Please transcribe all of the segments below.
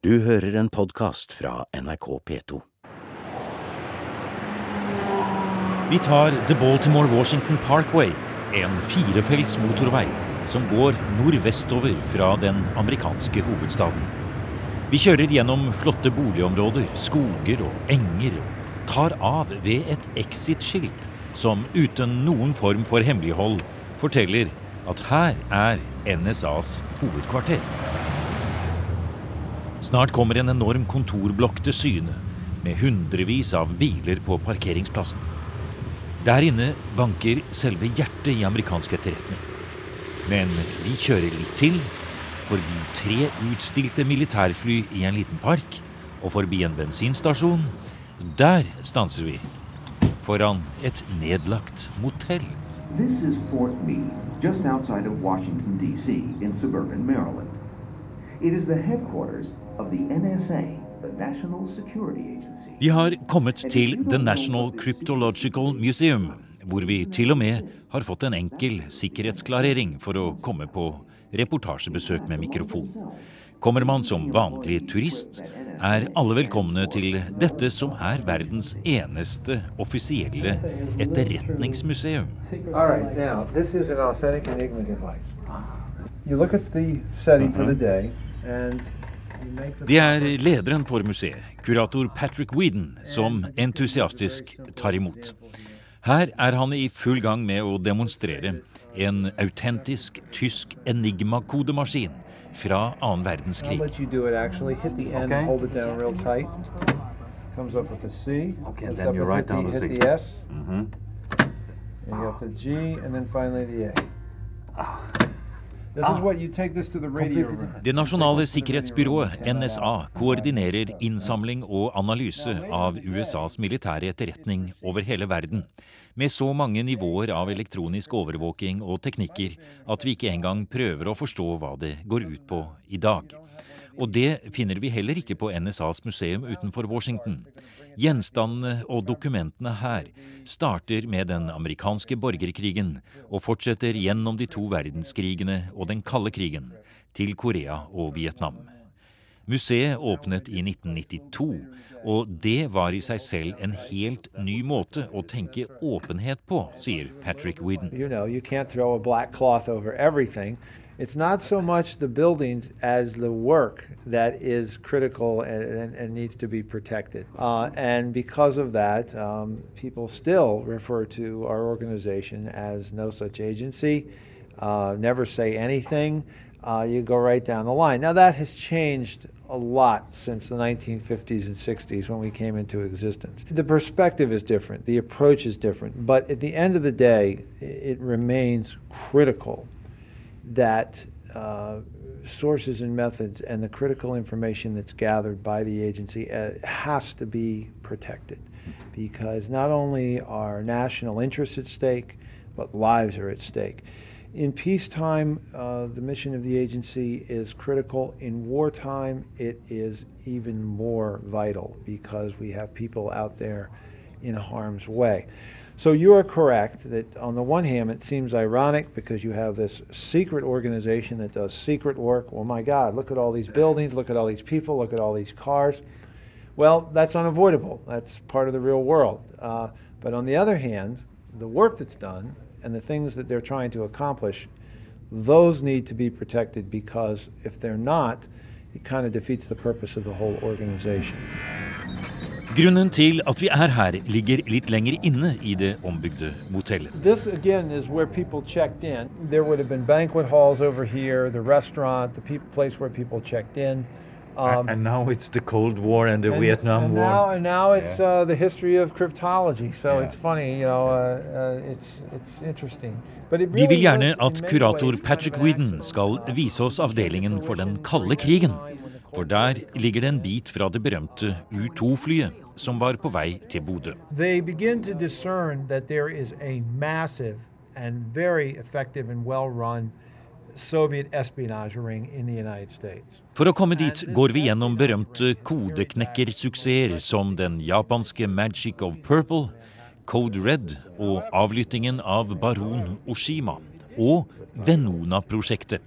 Du hører en podkast fra NRK P2. Vi tar The Baltimore-Washington Parkway, en firefelts motorvei som går nordvestover fra den amerikanske hovedstaden. Vi kjører gjennom flotte boligområder, skoger og enger, og tar av ved et exit-skilt som uten noen form for hemmelighold forteller at her er NSAs hovedkvarter. Snart kommer en enorm kontorblokk til syne, med hundrevis av biler på parkeringsplassen. Der inne banker selve hjertet i amerikansk etterretning. Men vi kjører litt til, forbi tre utstilte militærfly i en liten park, og forbi en bensinstasjon. Der stanser vi. Foran et nedlagt motell. This is Fort Meade, just outside of Washington, D.C., in suburban Maryland. It is the headquarters of the NSA, the National Security Agency. Vi har kommet til The National Cryptological Museum, hvor vi til og med har fått en enkel sikkerhetsklarering for å komme på reportasjebesøk med mikrofon. Kommer man som vanlig turist, er alle velkomne til dette som er verdens eneste offisielle etterretningsmuseum. All right, now this is an authentic Enigma device. You look at the setting for the day, and. Det er lederen for museet, kurator Patrick Weedon, som entusiastisk tar imot. Her er han i full gang med å demonstrere en autentisk tysk enigma-kodemaskin fra annen verdenskrig. Okay. Comes up with the C. Okay, lift then you and write down the, hit the S. Mhm. And you got the G, and then finally the A. Det nasjonale sikkerhetsbyrået, NSA, koordinerer innsamling og analyse av USAs militære etterretning over hele verden, med så mange nivåer av elektronisk overvåking og teknikker at vi ikke engang prøver å forstå hva det går ut på i dag. Og det finner vi heller ikke på NSAs museum utenfor Washington. Gjenstandene og dokumentene her starter med den amerikanske borgerkrigen og fortsetter gjennom de to verdenskrigene og den kalde krigen, til Korea og Vietnam. Museet åpnet i 1992, og det var i seg selv en helt ny måte å tenke åpenhet på, sier Patrick Whedon. You know, you It's not so much the buildings as the work that is critical and, and, and needs to be protected. Uh, and because of that, um, people still refer to our organization as no such agency, uh, never say anything. Uh, you go right down the line. Now, that has changed a lot since the 1950s and 60s when we came into existence. The perspective is different, the approach is different, but at the end of the day, it remains critical that uh, sources and methods and the critical information that's gathered by the agency uh, has to be protected because not only are national interests at stake, but lives are at stake. In peacetime, uh, the mission of the agency is critical. In wartime, it is even more vital because we have people out there in harm's way. So you are correct that on the one hand, it seems ironic because you have this secret organization that does secret work. Well, my God, look at all these buildings, look at all these people, look at all these cars. Well, that's unavoidable. That's part of the real world. Uh, but on the other hand, the work that's done and the things that they're trying to accomplish, those need to be protected because if they're not, it kind of defeats the purpose of the whole organization. Grunnen til at vi er her, ligger litt lenger inne i det ombygde motellet. This again is where people checked in. There would have been banquet halls over here, the restaurant, the peop place where people checked in. Um, and now it's the Cold War and the and- Vietnam and War. Now, and now it's uh, the history of cryptology. So Yeah. it's funny, you know, uh, uh, it's it's interesting. But it Vi vil gjerne at kurator Patrick Whedon skal Uh, vise oss avdelingen for den kalde krigen. For der ligger det en bit fra det berømte U-2-flyet som var på vei til Bodø. For å komme dit går vi gjennom berømte kodeknekkersuksesser som den japanske Magic of Purple, Code Red og avlyttingen av baron Oshima, og Venona-prosjektet.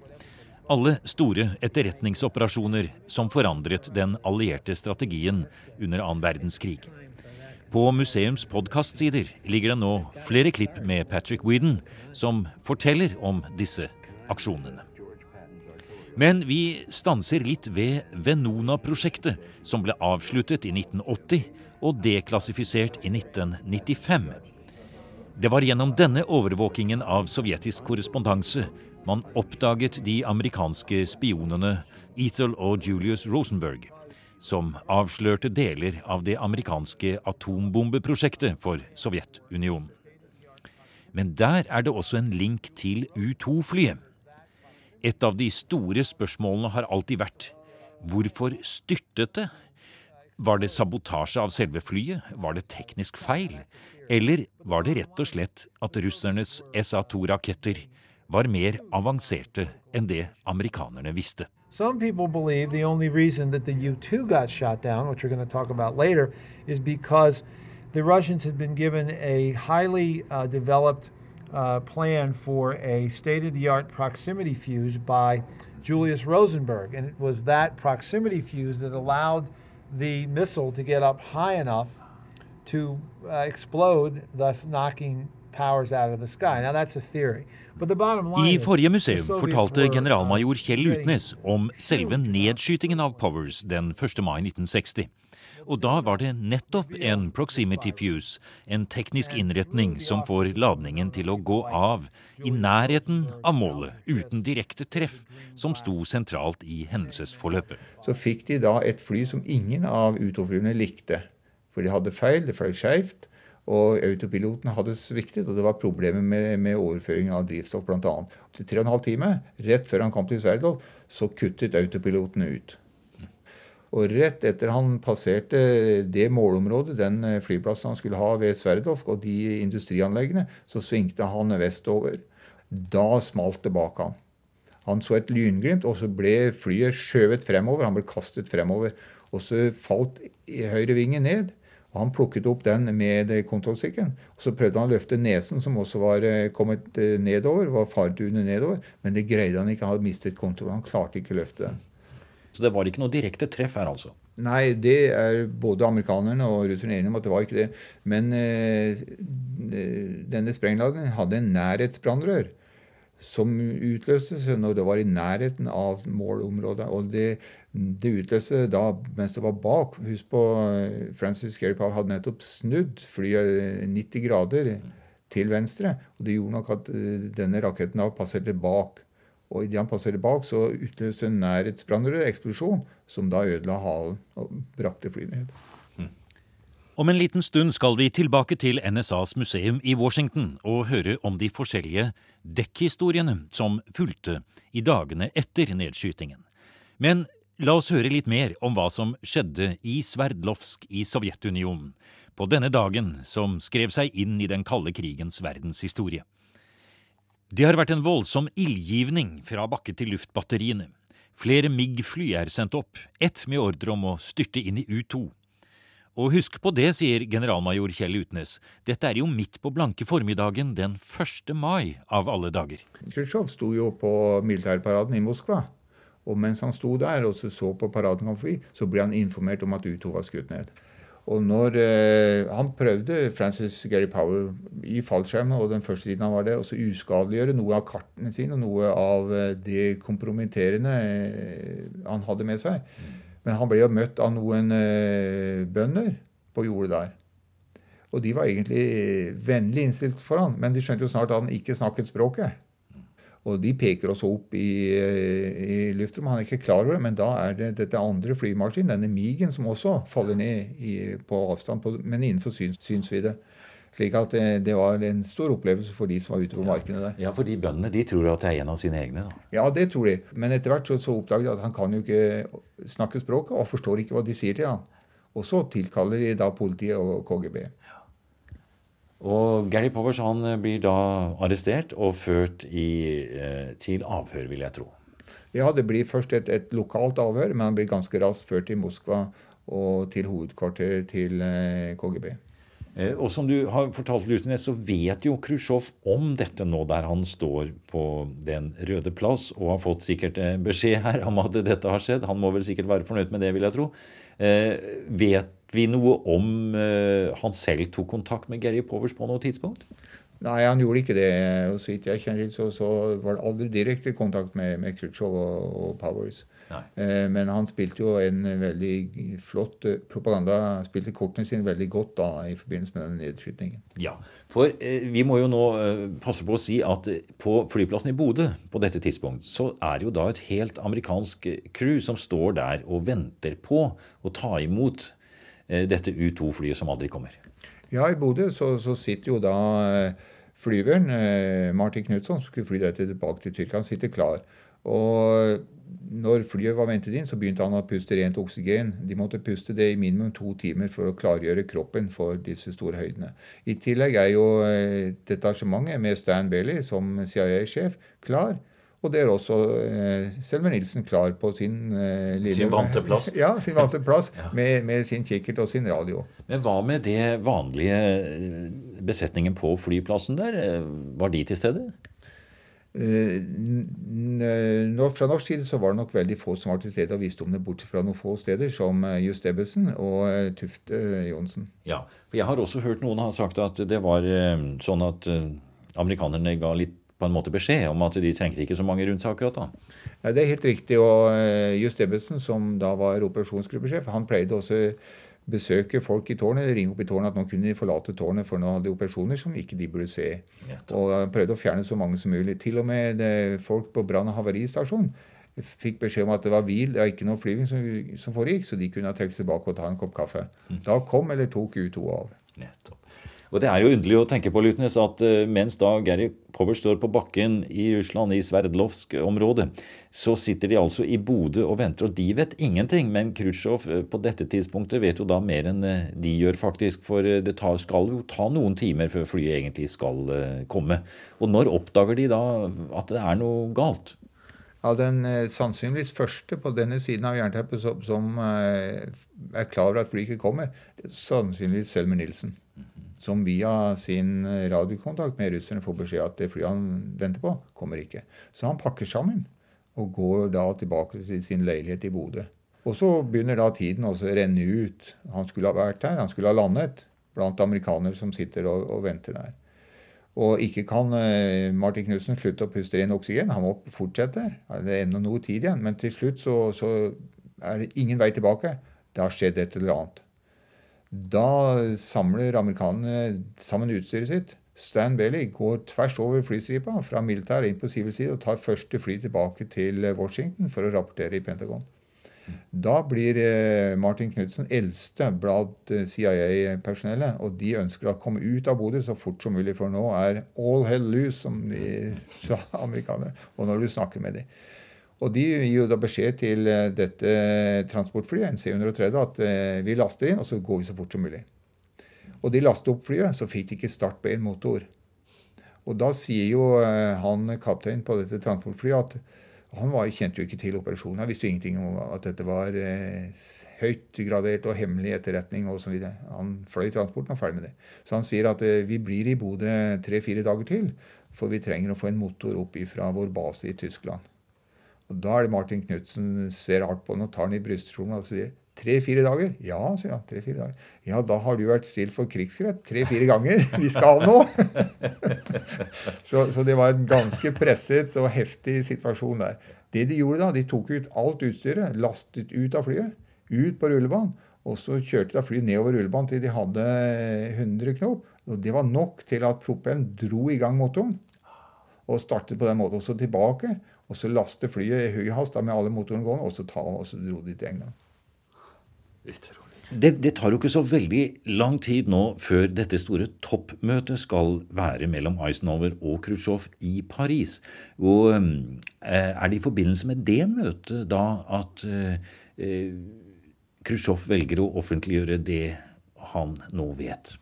Alle store etterretningsoperasjoner som forandret den allierte strategien under annen verdenskrig. På museums podkastsider ligger det nå flere klipp med Patrick Weedon, som forteller om disse aksjonene. Men vi stanser litt ved Venona-prosjektet, som ble avsluttet i 1980 og deklassifisert i 1995. Det var gjennom denne overvåkingen av sovjetisk korrespondanse man oppdaget de amerikanske spionene Ethel og Julius Rosenberg, som avslørte deler av det amerikanske atombombeprosjektet for Sovjetunionen. Men der er det også en link til U-2-flyet. Et av de store spørsmålene har alltid vært hvorfor styrtet det? Var det sabotasje av selve flyet? Var det teknisk feil? Eller var det rett og slett at russernes SA-2-raketter var mer avanserte enn det amerikanerne visste? Some people believe the only reason that the U 2 got shot down, which we're going to talk about later, is because the Russians had been given a highly uh, developed uh, plan for a state of the art proximity fuse by Julius Rosenberg. And it was that proximity fuse that allowed the missile to get up high enough to uh, explode, thus knocking powers out of the sky. Now, that's a theory. But the bottom line I forrige museum fortalte generalmajor Kjell Utnes om selve nedskytingen av Powers den 1. mai 1960. Og da var det nettopp en proximity fuse, en teknisk innretning som får ladningen til å gå av i nærheten av målet, uten direkte treff, som sto sentralt i hendelsesforløpet. Så fikk de da et fly som ingen av utoflyverne likte. For de hadde feil, det fløy skeivt, og autopiloten hadde sviktet, og det var problemer med, med overføring av drivstoff bl.a. Til tre og en halv time, rett før han kom til Sverdlov, så kuttet autopiloten ut. Og rett etter han passerte det målområdet, den eh, flyplassen han skulle ha ved Sverdlovsk, og de industrianleggene, så svingte han vestover. Da smalt det bak ham. Han så et lynglimt, og så ble flyet skjøvet fremover. Han ble kastet fremover. Og så falt høyre vingen ned. Og Han plukket opp den med kontrollstikken. og Så prøvde han å løfte nesen, som også var eh, kommet eh, nedover. var faretruende nedover, Men det greide han ikke. Han hadde mistet kontrollen. Han klarte ikke å løfte den. Så det var ikke noe direkte treff her, altså? Nei, det er både amerikanerne og russerne enige om at det var ikke det. Men eh, denne sprengladningen hadde en nærhetsbrannrør som utløste seg når det var i nærheten av målområdet. Og det, det utløste da mens det var bak. Husk på Francis Gary Powell hadde nettopp snudd flyet 90 grader til venstre. Og det gjorde nok at eh, denne raketten da passerte bak. Og idet han passerte bak, så utløste en nærhetsbrannrør eksplosjon, som da ødela halen og brakte flyet ned. Om en liten stund skal vi tilbake til NSAs museum i Washington og høre om de forskjellige dekkhistoriene som fulgte i dagene etter nedskytingen. Men la oss høre litt mer om hva som skjedde i Sverdlovsk i Sovjetunionen på denne dagen som skrev seg inn i den kalde krigens verdenshistorie. Det har vært en voldsom ildgivning fra bakke til luftbatteriene. Flere MIG-fly er sendt opp, ett med ordre om å styrte inn i U-2. Og husk på det, sier generalmajor Kjell Utnes, dette er jo midt på blanke formiddagen den 1. mai av alle dager. Khrusjtsjov sto jo på militærparaden i Moskva. Og mens han sto der og så, på paraden komme forbi, så ble han informert om at U-2 var skutt ned. Og når eh, Han prøvde Francis Gary Power i fallskjermen og den første tiden han var der, også uskadeliggjøre noe av kartene sine og noe av eh, det kompromitterende eh, han hadde med seg. Men han ble jo møtt av noen eh, bønder på jordet der. Og de var egentlig vennlig innstilt for han, men de skjønte jo snart at han ikke snakket språket. Og de peker også opp i, eh, i luftrommet. Han er ikke klar over det, men da er det dette andre flymaskinen, denne Migen, som også faller ned i, på avstand, på, men innenfor syns, synsvidde. Slik at det, det, var en stor opplevelse for de som var ute på markene der. Ja, for de bøndene de tror at det er en av sine egne? da. Ja, det tror de. Men etter hvert så, så oppdager de at han kan jo ikke snakke språket og forstår ikke hva de sier til han. Og så tilkaller de da politiet og KGB. Og Gary Powers han blir da arrestert og ført i, eh, til avhør, vil jeg tro. Ja, det blir først et, et lokalt avhør, men han blir ganske raskt ført til Moskva og til hovedkvarteret til eh, KGB. Eh, og som du har fortalt, Lutnes, så vet jo Khrusjtsjov om dette nå der han står på Den røde plass og har fått sikkert eh, beskjed her om at dette har skjedd. Han må vel sikkert være fornøyd med det, vil jeg tro. Eh, vet vi noe om eh, han selv tok kontakt med Gary Powers på noe tidspunkt? Nei, han gjorde ikke det. og Så vidt jeg kjenner til, så, så var det aldri direkte kontakt med, med Khrusjtsjov og, og Powers. Eh, men han spilte jo en veldig flott eh, propaganda, spilte kortene sine veldig godt da i forbindelse med den nedskytingen. Ja, for eh, vi må jo nå passe på å si at på flyplassen i Bodø på dette tidspunkt, så er det jo da et helt amerikansk crew som står der og venter på å ta imot dette U2-flyet som aldri kommer. Ja, i Bodø så, så sitter jo da flyveren, Martin Knutson, som skulle fly tilbake til Tyrkia, han sitter klar. Og når flyet var ventet inn, så begynte han å puste rent oksygen. De måtte puste det i minimum to timer for å klargjøre kroppen for disse store høydene. I tillegg er jo eh, detasjementet med Stan Bailey som CIA-sjef klar. Og det er også eh, Selmer Nilsen klar på sin eh, lille Sin vante plass? Ja, sin vante plass ja. med, med, sin kikkert og sin radio. Men hva med det vanlige eh, besetningen på flyplassen der? Var de til stede? Eh, fra norsk side så var det nok veldig få som var til stede om det, bortsett fra noen få steder, som eh, Just Ebbesen og eh, Tufte Johnsen. Ja, for Jeg har også hørt noen ha sagt at det var sånn at amerikanerne ga litt på en måte beskjed om at de trengte ikke så mange rundt seg akkurat da. Ja, Det er helt riktig. og Just Ebbesen, som da var operasjonsgruppesjef, han pleide også besøke folk i tårnet, ringe opp i tårnet at nå kunne de forlate tårnet for nå hadde de operasjoner som ikke de burde se. Og prøvde å fjerne så mange som mulig. Til og med folk på brann- og havaristasjonen fikk beskjed om at det var hvil, det var ikke noe flyving som, som foregikk, så de kunne ha trukket tilbake og ta en kopp kaffe. Mm. Da kom eller tok U2 av. Nettopp. Og Det er jo underlig å tenke på Lutnes, at uh, mens da Gary Power står på bakken i Russland, i Sverdlovsk-området, så sitter de altså i Bodø og venter. Og de vet ingenting. Men Khrusjtsjov uh, på dette tidspunktet vet jo da mer enn uh, de gjør, faktisk. For det tar, skal jo ta noen timer før flyet egentlig skal komme. Og når oppdager de da at det er noe galt? Ja, Den sannsynligvis første på denne siden av jernteppet som, som er klar over at flyet ikke kommer, sannsynligvis Selmer Nilsen som via sin radiokontakt med russerne får beskjed at det flyet han venter på, kommer ikke. Så han pakker sammen og går da tilbake til sin leilighet i Bodø. Og så begynner da tiden å renne ut. Han skulle ha vært her, han skulle ha landet blant amerikanere som sitter og, og venter der. Og ikke kan uh, Martin Knutsen slutte å puste inn oksygen. Han må fortsette. Det er ennå noe tid igjen. Men til slutt så, så er det ingen vei tilbake. Det har skjedd et eller annet. Da samler amerikanerne sammen utstyret sitt. Stan Bailey går tvers over flystripa fra militær inn på sivil side og tar første fly tilbake til Washington for å rapportere i Pentagon. Da blir eh, Martin Knutsen eldste blant eh, CIA-personellet, og de ønsker å komme ut av Bodø så fort som mulig, for nå er all hell loose, som de sa amerikanere, og når du snakker med dem. Og de gir jo da beskjed til eh, dette transportflyet, NC-130, at eh, vi laster inn, og så går vi så fort som mulig. Og de lastet opp flyet, så fikk de ikke start på én motor. Og da sier jo eh, han kapteinen på dette transportflyet at han var, kjente jo ikke til operasjonen. Han visste jo ingenting om at dette var eh, høyt gradert og hemmelig etterretning osv. Han fløy transporten og ferdig med det. Så han sier at eh, vi blir i Bodø tre-fire dager til, for vi trenger å få en motor opp fra vår base i Tyskland. Og Da er det Martin Knutsen ser rart på den og tar den i brystkjolen og sier Tre-fire dager? Ja, sier han. tre-fire dager. Ja, da har du vært stilt for krigsrett tre-fire ganger. Vi skal av nå! så, så, det var en ganske presset og heftig situasjon der. Det de gjorde da, de tok ut alt utstyret, lastet ut av flyet, ut på rullebanen. Og så kjørte de flyet nedover rullebanen til de hadde 100 knop. Og det var nok til at propellen dro i gang motoren. Og startet på den måten. Og så tilbake. Og så laste flyet i høy hast med alle motorene gående, og så, ta, og så dro de til England. Det, det, tar jo ikke så veldig lang tid nå før dette store toppmøtet skal være mellom Eisenhower og Khrusjtsjov i Paris. Og eh, Er det i forbindelse med det møtet da at eh, eh Khrusjtsjov velger å offentliggjøre det han nå vet?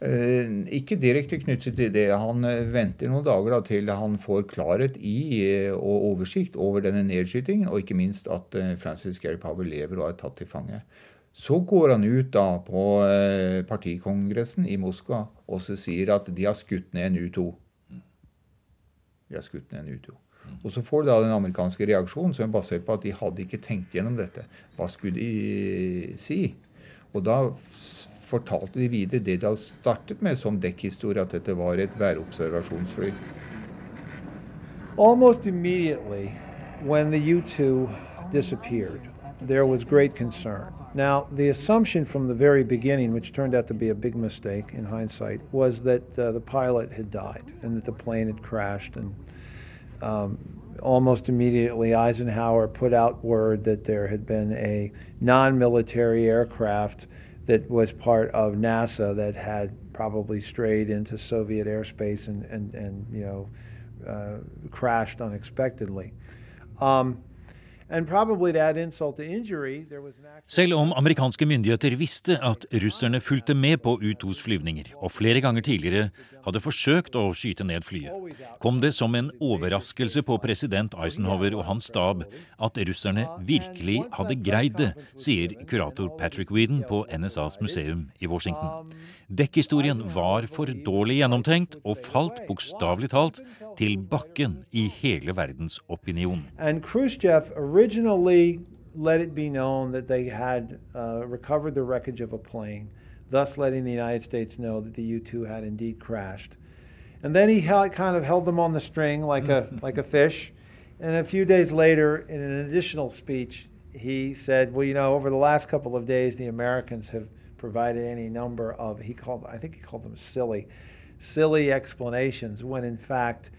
Eh, ikke direkte knyttet til det. Han eh, venter noen dager da, til han får klarhet i eh, og oversikt over denne nedskytingen, og ikke minst at Francis Gary Power lever og er tatt til fange. Så går han ut da på partikongressen i Moskva og så sier at de har skutt ned en U2. De har skutt ned en U2. Og så får du da den amerikanske reaksjonen som er basert på at de hadde ikke tenkt gjennom dette. Hva skulle de si? Og da fortalte de videre det de hadde startet med som dekkhistorie, at dette var et værobservasjonsfly. Almost immediately, when the U 2 disappeared, there was great concern. Now, the assumption from the very beginning, which turned out to be a big mistake in hindsight, was that uh, the pilot had died and that the plane had crashed. And um, almost immediately, Eisenhower put out word that there had been a non military aircraft that was part of NASA that had probably strayed into Soviet airspace and, and, and you know, uh, crashed unexpectedly. Um, Selv om amerikanske myndigheter visste at russerne fulgte med på U-2s flyvninger, og flere ganger tidligere hadde forsøkt å skyte ned flyet, kom det som en overraskelse på president Eisenhower og hans stab at russerne virkelig hadde greid det, sier kurator Patrick Weedon på NSAs museum i Washington. Dekkhistorien var for dårlig gjennomtenkt og falt bokstavelig talt til bakken i hele verdens opinion. And Khrushchev originally let it be known that they had uh, recovered the wreckage of a plane, thus letting the United States know that the U 2 had indeed crashed. And then he held, kind of held them on the string like a, like a fish. And a few days later, in an additional speech, he said, Well, you know, over the last couple of days, the Americans have provided any number of, he called, I think he called them silly, silly explanations, when in fact,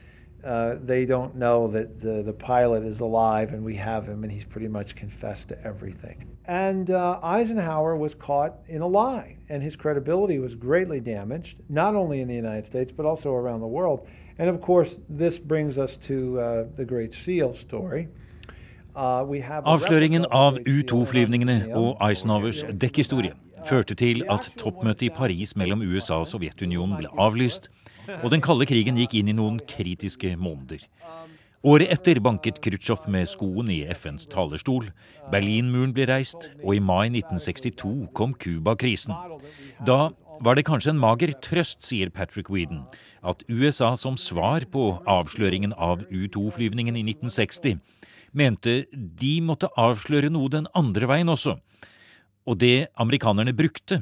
uh, they don't know that the, the pilot is alive and we have him, and he's pretty much confessed to everything. And uh, Eisenhower was caught in a lie, and his credibility was greatly damaged, not only in the United States, but also around the world. And of course, this brings us to uh, the Great Seal story. Uh, Avsløringen av U-2-flyvningene og Eisenhowers dekkhistorie førte til at toppmøtet i Paris mellom USA og Sovjetunionen ble avlyst, og den kalde krigen gikk inn i noen kritiske måneder. Året etter banket Khrusjtsjov med skoen i FNs talerstol. Berlinmuren ble reist, og i mai 1962 kom Cuba-krisen. Da var det kanskje en mager trøst, sier Patrick Weedon, at USA som svar på avsløringen av U-2-flyvningen i 1960 mente de måtte avsløre noe den andre veien også. Og det amerikanerne brukte,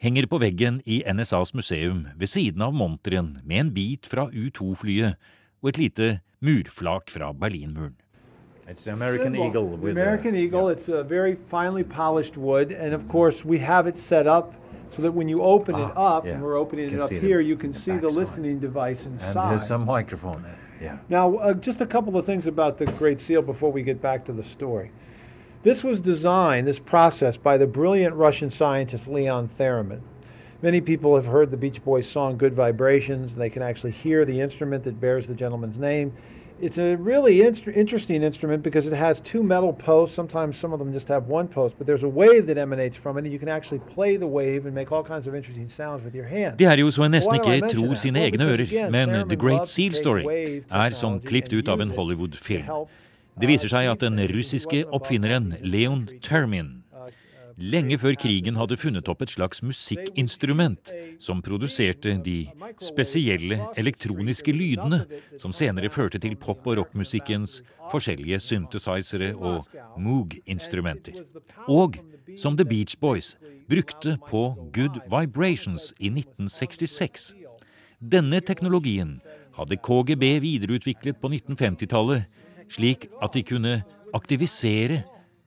henger på veggen i NSAs museum ved siden av monteren med en bit fra U-2-flyet og et lite murflak fra Berlinmuren. It's an American Symbol. Eagle. With American a, Eagle. Yeah. It's a very finely polished wood, and of course we have it set up so that when you open it ah, up, yeah. and we're opening it up here, the, you can see the listening device inside. And there's some microphone. Yeah. Now, uh, just a couple of things about the Great Seal before we get back to the story. This was designed, this process, by the brilliant Russian scientist Leon Theremin. Many people have heard the Beach Boys song Good Vibrations. They can actually hear the instrument that bears the gentleman's name. It's a really interesting instrument because it has two metal posts. Sometimes some of them just have one post, but there's a wave that emanates from it, and you can actually play the wave and make all kinds of interesting sounds with your hand. Det er jo så en nesten ikke tror sine egne ører, men The Great Seal Story er som klippet ut av en Hollywood-film. Det viser seg at den russiske oppfinneren Leon Termin lenge før krigen hadde funnet opp et slags musikkinstrument som produserte de spesielle elektroniske lydene som senere førte til pop- og rockmusikkens forskjellige synthesizere og Moog-instrumenter. Og som The Beach Boys brukte på Good Vibrations i 1966. Denne teknologien hadde KGB videreutviklet på 1950-tallet slik at de kunne aktivisere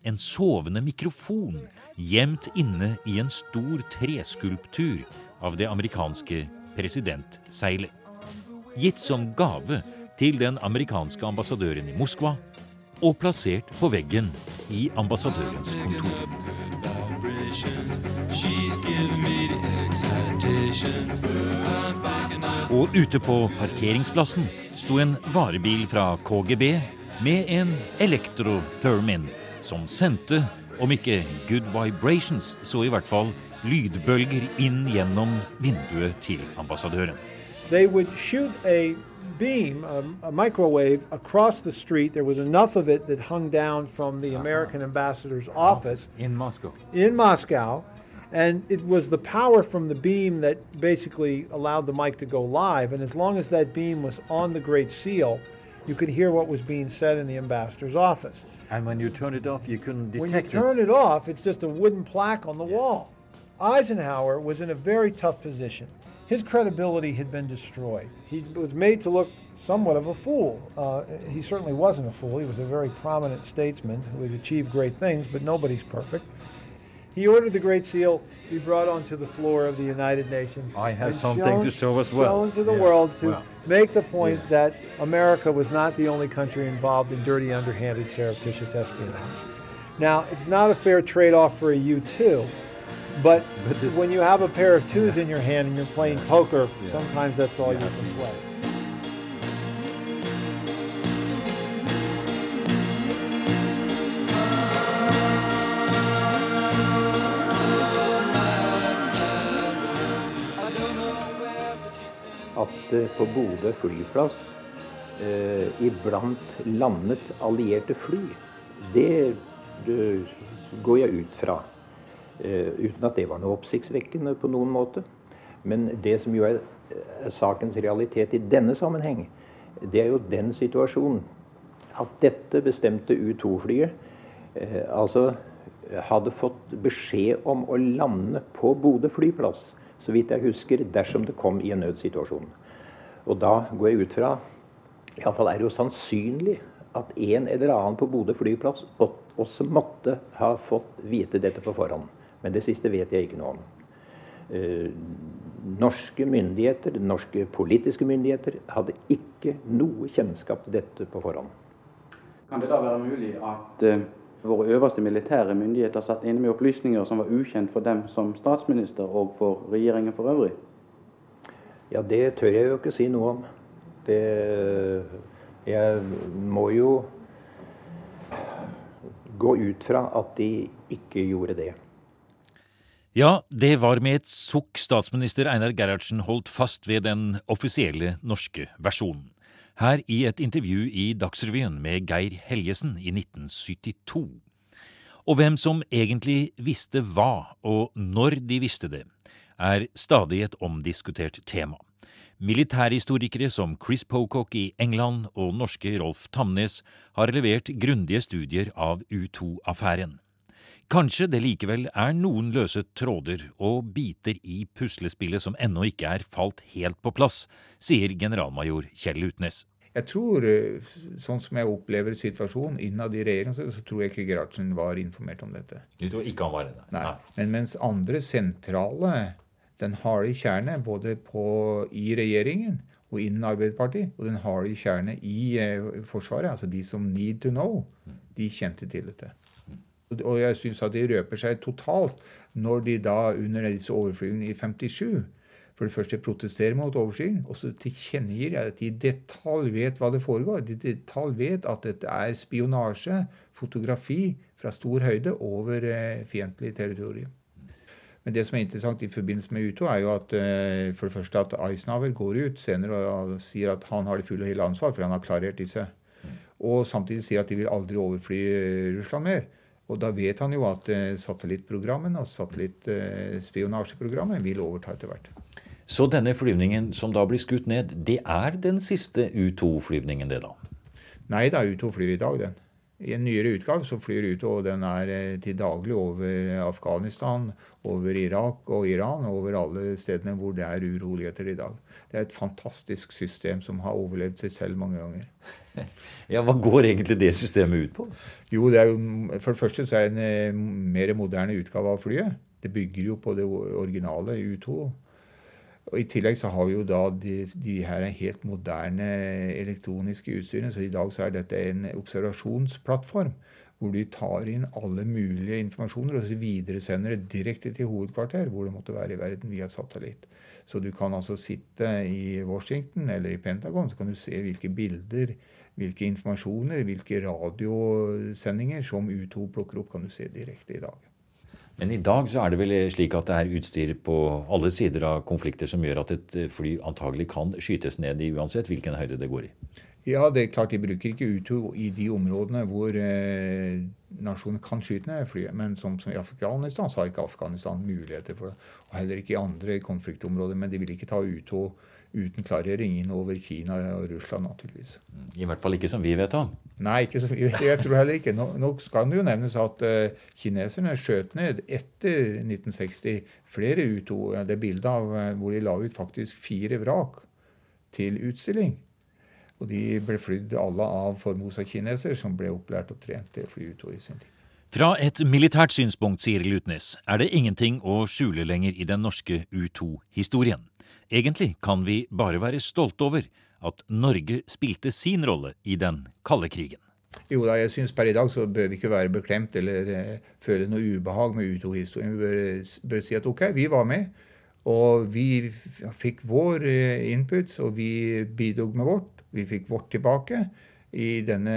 en sovende mikrofon gjemt inne i en stor treskulptur av det amerikanske presidentseilet. Gitt som gave til den amerikanske ambassadøren i Moskva og plassert på veggen i ambassadørens kontor. Og ute på parkeringsplassen sto en varebil fra KGB med en elektrothermin som sendte, om ikke good vibrations, så i hvert fall lydbølger inn gjennom vinduet til ambassadøren. They would shoot a beam, a, a, microwave, across the street. There was enough of it that hung down from the uh-huh. American ambassador's office in Moscow. In Moscow. And it was the power from the beam that basically allowed the mic to go live. And as long as that beam was on the Great Seal, you could hear what was being said in the ambassador's office. And when you turn it off, you couldn't detect it. When you turn it. it off, it's just a wooden plaque on the yeah. wall. Eisenhower was in a very tough position. His credibility had been destroyed. He was made to look somewhat of a fool. Uh, he certainly wasn't a fool. He was a very prominent statesman who had achieved great things, but nobody's perfect. He ordered the Great Seal be brought onto the floor of the United Nations. I have something shown, to show as well. Shown to the yeah. world to well, make the point yeah. that America was not the only country involved in dirty, underhanded, surreptitious espionage. Now, it's not a fair trade-off for a U-2, but, but when you have a pair of twos yeah. in your hand and you're playing poker, sometimes that's all you can play. Det på Bodø flyplass eh, iblant landet allierte fly. Det, det går jeg ut fra. Eh, uten at det var noe oppsiktsvekkende på noen måte. Men det som jo er, er sakens realitet i denne sammenheng, det er jo den situasjonen at dette bestemte U2-flyet eh, altså hadde fått beskjed om å lande på Bodø flyplass, så vidt jeg husker, dersom det kom i en nødsituasjon. Og da går jeg ut fra Iallfall er det jo sannsynlig at en eller annen på Bodø flyplass også måtte ha fått vite dette på forhånd. Men det siste vet jeg ikke noe om. Eh, norske myndigheter, norske politiske myndigheter, hadde ikke noe kjennskap til dette på forhånd. Kan det da være mulig at uh, våre øverste militære myndigheter satt inne med opplysninger som var ukjent for dem som statsminister og for regjeringen for øvrig? Ja, det tør jeg jo ikke si noe om. Det Jeg må jo gå ut fra at de ikke gjorde det. Ja, det var med et sukk statsminister Einar Gerhardsen holdt fast ved den offisielle norske versjonen. Her i et intervju i Dagsrevyen med Geir Helgesen i 1972. Og hvem som egentlig visste hva, og når de visste det, er stadig et omdiskutert tema. Militærhistorikere som Chris Pocock i England og norske Rolf Tamnes har levert grundige studier av U2-affæren. Kanskje det likevel er noen løse tråder og biter i puslespillet som ennå ikke er falt helt på plass, sier generalmajor Kjell Utnes. Jeg tror, eh, sånn som jeg opplever situasjonen innad i regjeringen, så, tror jeg ikke Gerhardsen var informert om dette. Du tror ikke han var det? Nei. Nei. Men mens andre sentrale den harde kjerne både på, i regjeringen og innen Arbeiderpartiet, og den harde kjerne i eh, Forsvaret, altså de som need to know, de kjente til dette. Og jeg syns at de røper seg totalt når de da under disse overflygningene i 57 for det første protesterer mot overflygning, og så tilkjennegir at de i detalj vet hva det foregår. De i detalj vet at dette er spionasje, fotografi fra stor høyde over eh, fiendtlig territorium. Men det som er interessant i forbindelse med U2, er jo at eh, for det første at Eisenhower går ut senere og sier at han har det fulle og hele ansvar, for han har klarert disse. Og samtidig sier at de vil aldri overfly Russland mer. Og da vet han jo at eh, satellittprogrammene og satellittspionasjeprogrammet vil overta etter hvert. Så denne flyvningen som da blir skutt ned, det er den siste U2-flyvningen, det da? Nei da, U2 flyr i dag, den. I en nyere utgave så flyr ut, og den er eh, til daglig over Afghanistan, over Irak og Iran, over alle stedene hvor det er uroligheter i dag. Det er et fantastisk system som har overlevd seg selv mange ganger. Ja, Hva går egentlig det systemet ut på? Jo, det er jo, For det første så er det en eh, mer moderne utgave av flyet. Det bygger jo på det originale U2. Og I tillegg så har vi jo da de, de her helt moderne elektroniske utstyrene. Så i dag så er dette en observasjonsplattform hvor de tar inn alle mulige informasjoner og så videresender det direkte til hovedkvarter, hvor det måtte være i verden, via satellitt. Så du kan altså sitte i Washington eller i Pentagon, så kan du se hvilke bilder, hvilke informasjoner, hvilke radiosendinger som U2 plukker opp, kan du se direkte i dag. Men i dag så er det vel slik at det er utstyr på alle sider av konflikter som gjør at et fly antagelig kan skytes ned i uansett hvilken høyde det går i? Ja, det er klart de bruker ikke U2 i de områdene hvor eh, nasjonen kan skyte ned flyet. Men som, som, i Afghanistan så har ikke Afghanistan muligheter for det. Og heller ikke i andre konfliktområder. Men de vil ikke ta U2 uten klargjøring inn over Kina og Russland, naturligvis. I hvert fall ikke som vi vet om. Nei, ikke som vi vet. Jeg tror heller ikke. Nå, nå skal det jo nevnes at uh, kineserne skjøt ned etter 1960 flere U2. Det er bilde av uh, hvor de la ut faktisk fire vrak til utstilling. Og de ble flydd alle av Formosa-kineser som ble opplært og trent til å fly ut i sin tid. Fra et militært synspunkt, sier Lutnes, er det ingenting å skjule lenger i den norske U2-historien. Egentlig kan vi bare være stolte over at Norge spilte sin rolle i den kalde krigen. Jo da, jeg syns per i dag så bør vi ikke være beklemt eller eh, føle noe ubehag med U2-historien. Vi bør, bør, si at ok, vi var med, og vi fikk vår eh, input, og vi bidro med vårt. Vi fikk vårt tilbake i denne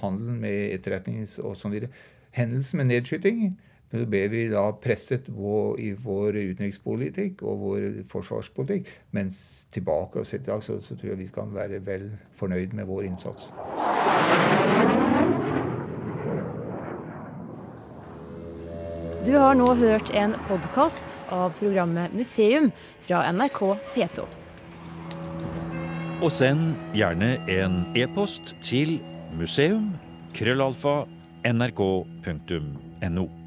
handelen med etterretnings- og sånn videre. Hendelsen med nedskytingen så ble vi da presset i vår utenrikspolitikk og vår forsvarspolitikk. Mens tilbake og sett i dag så, så, tror jeg vi kan være vel fornøyd med vår innsats. Du har nå hørt en podkast av programmet Museum fra NRK P2. Og send gjerne en e-post til museum krøllalfa nrk.no.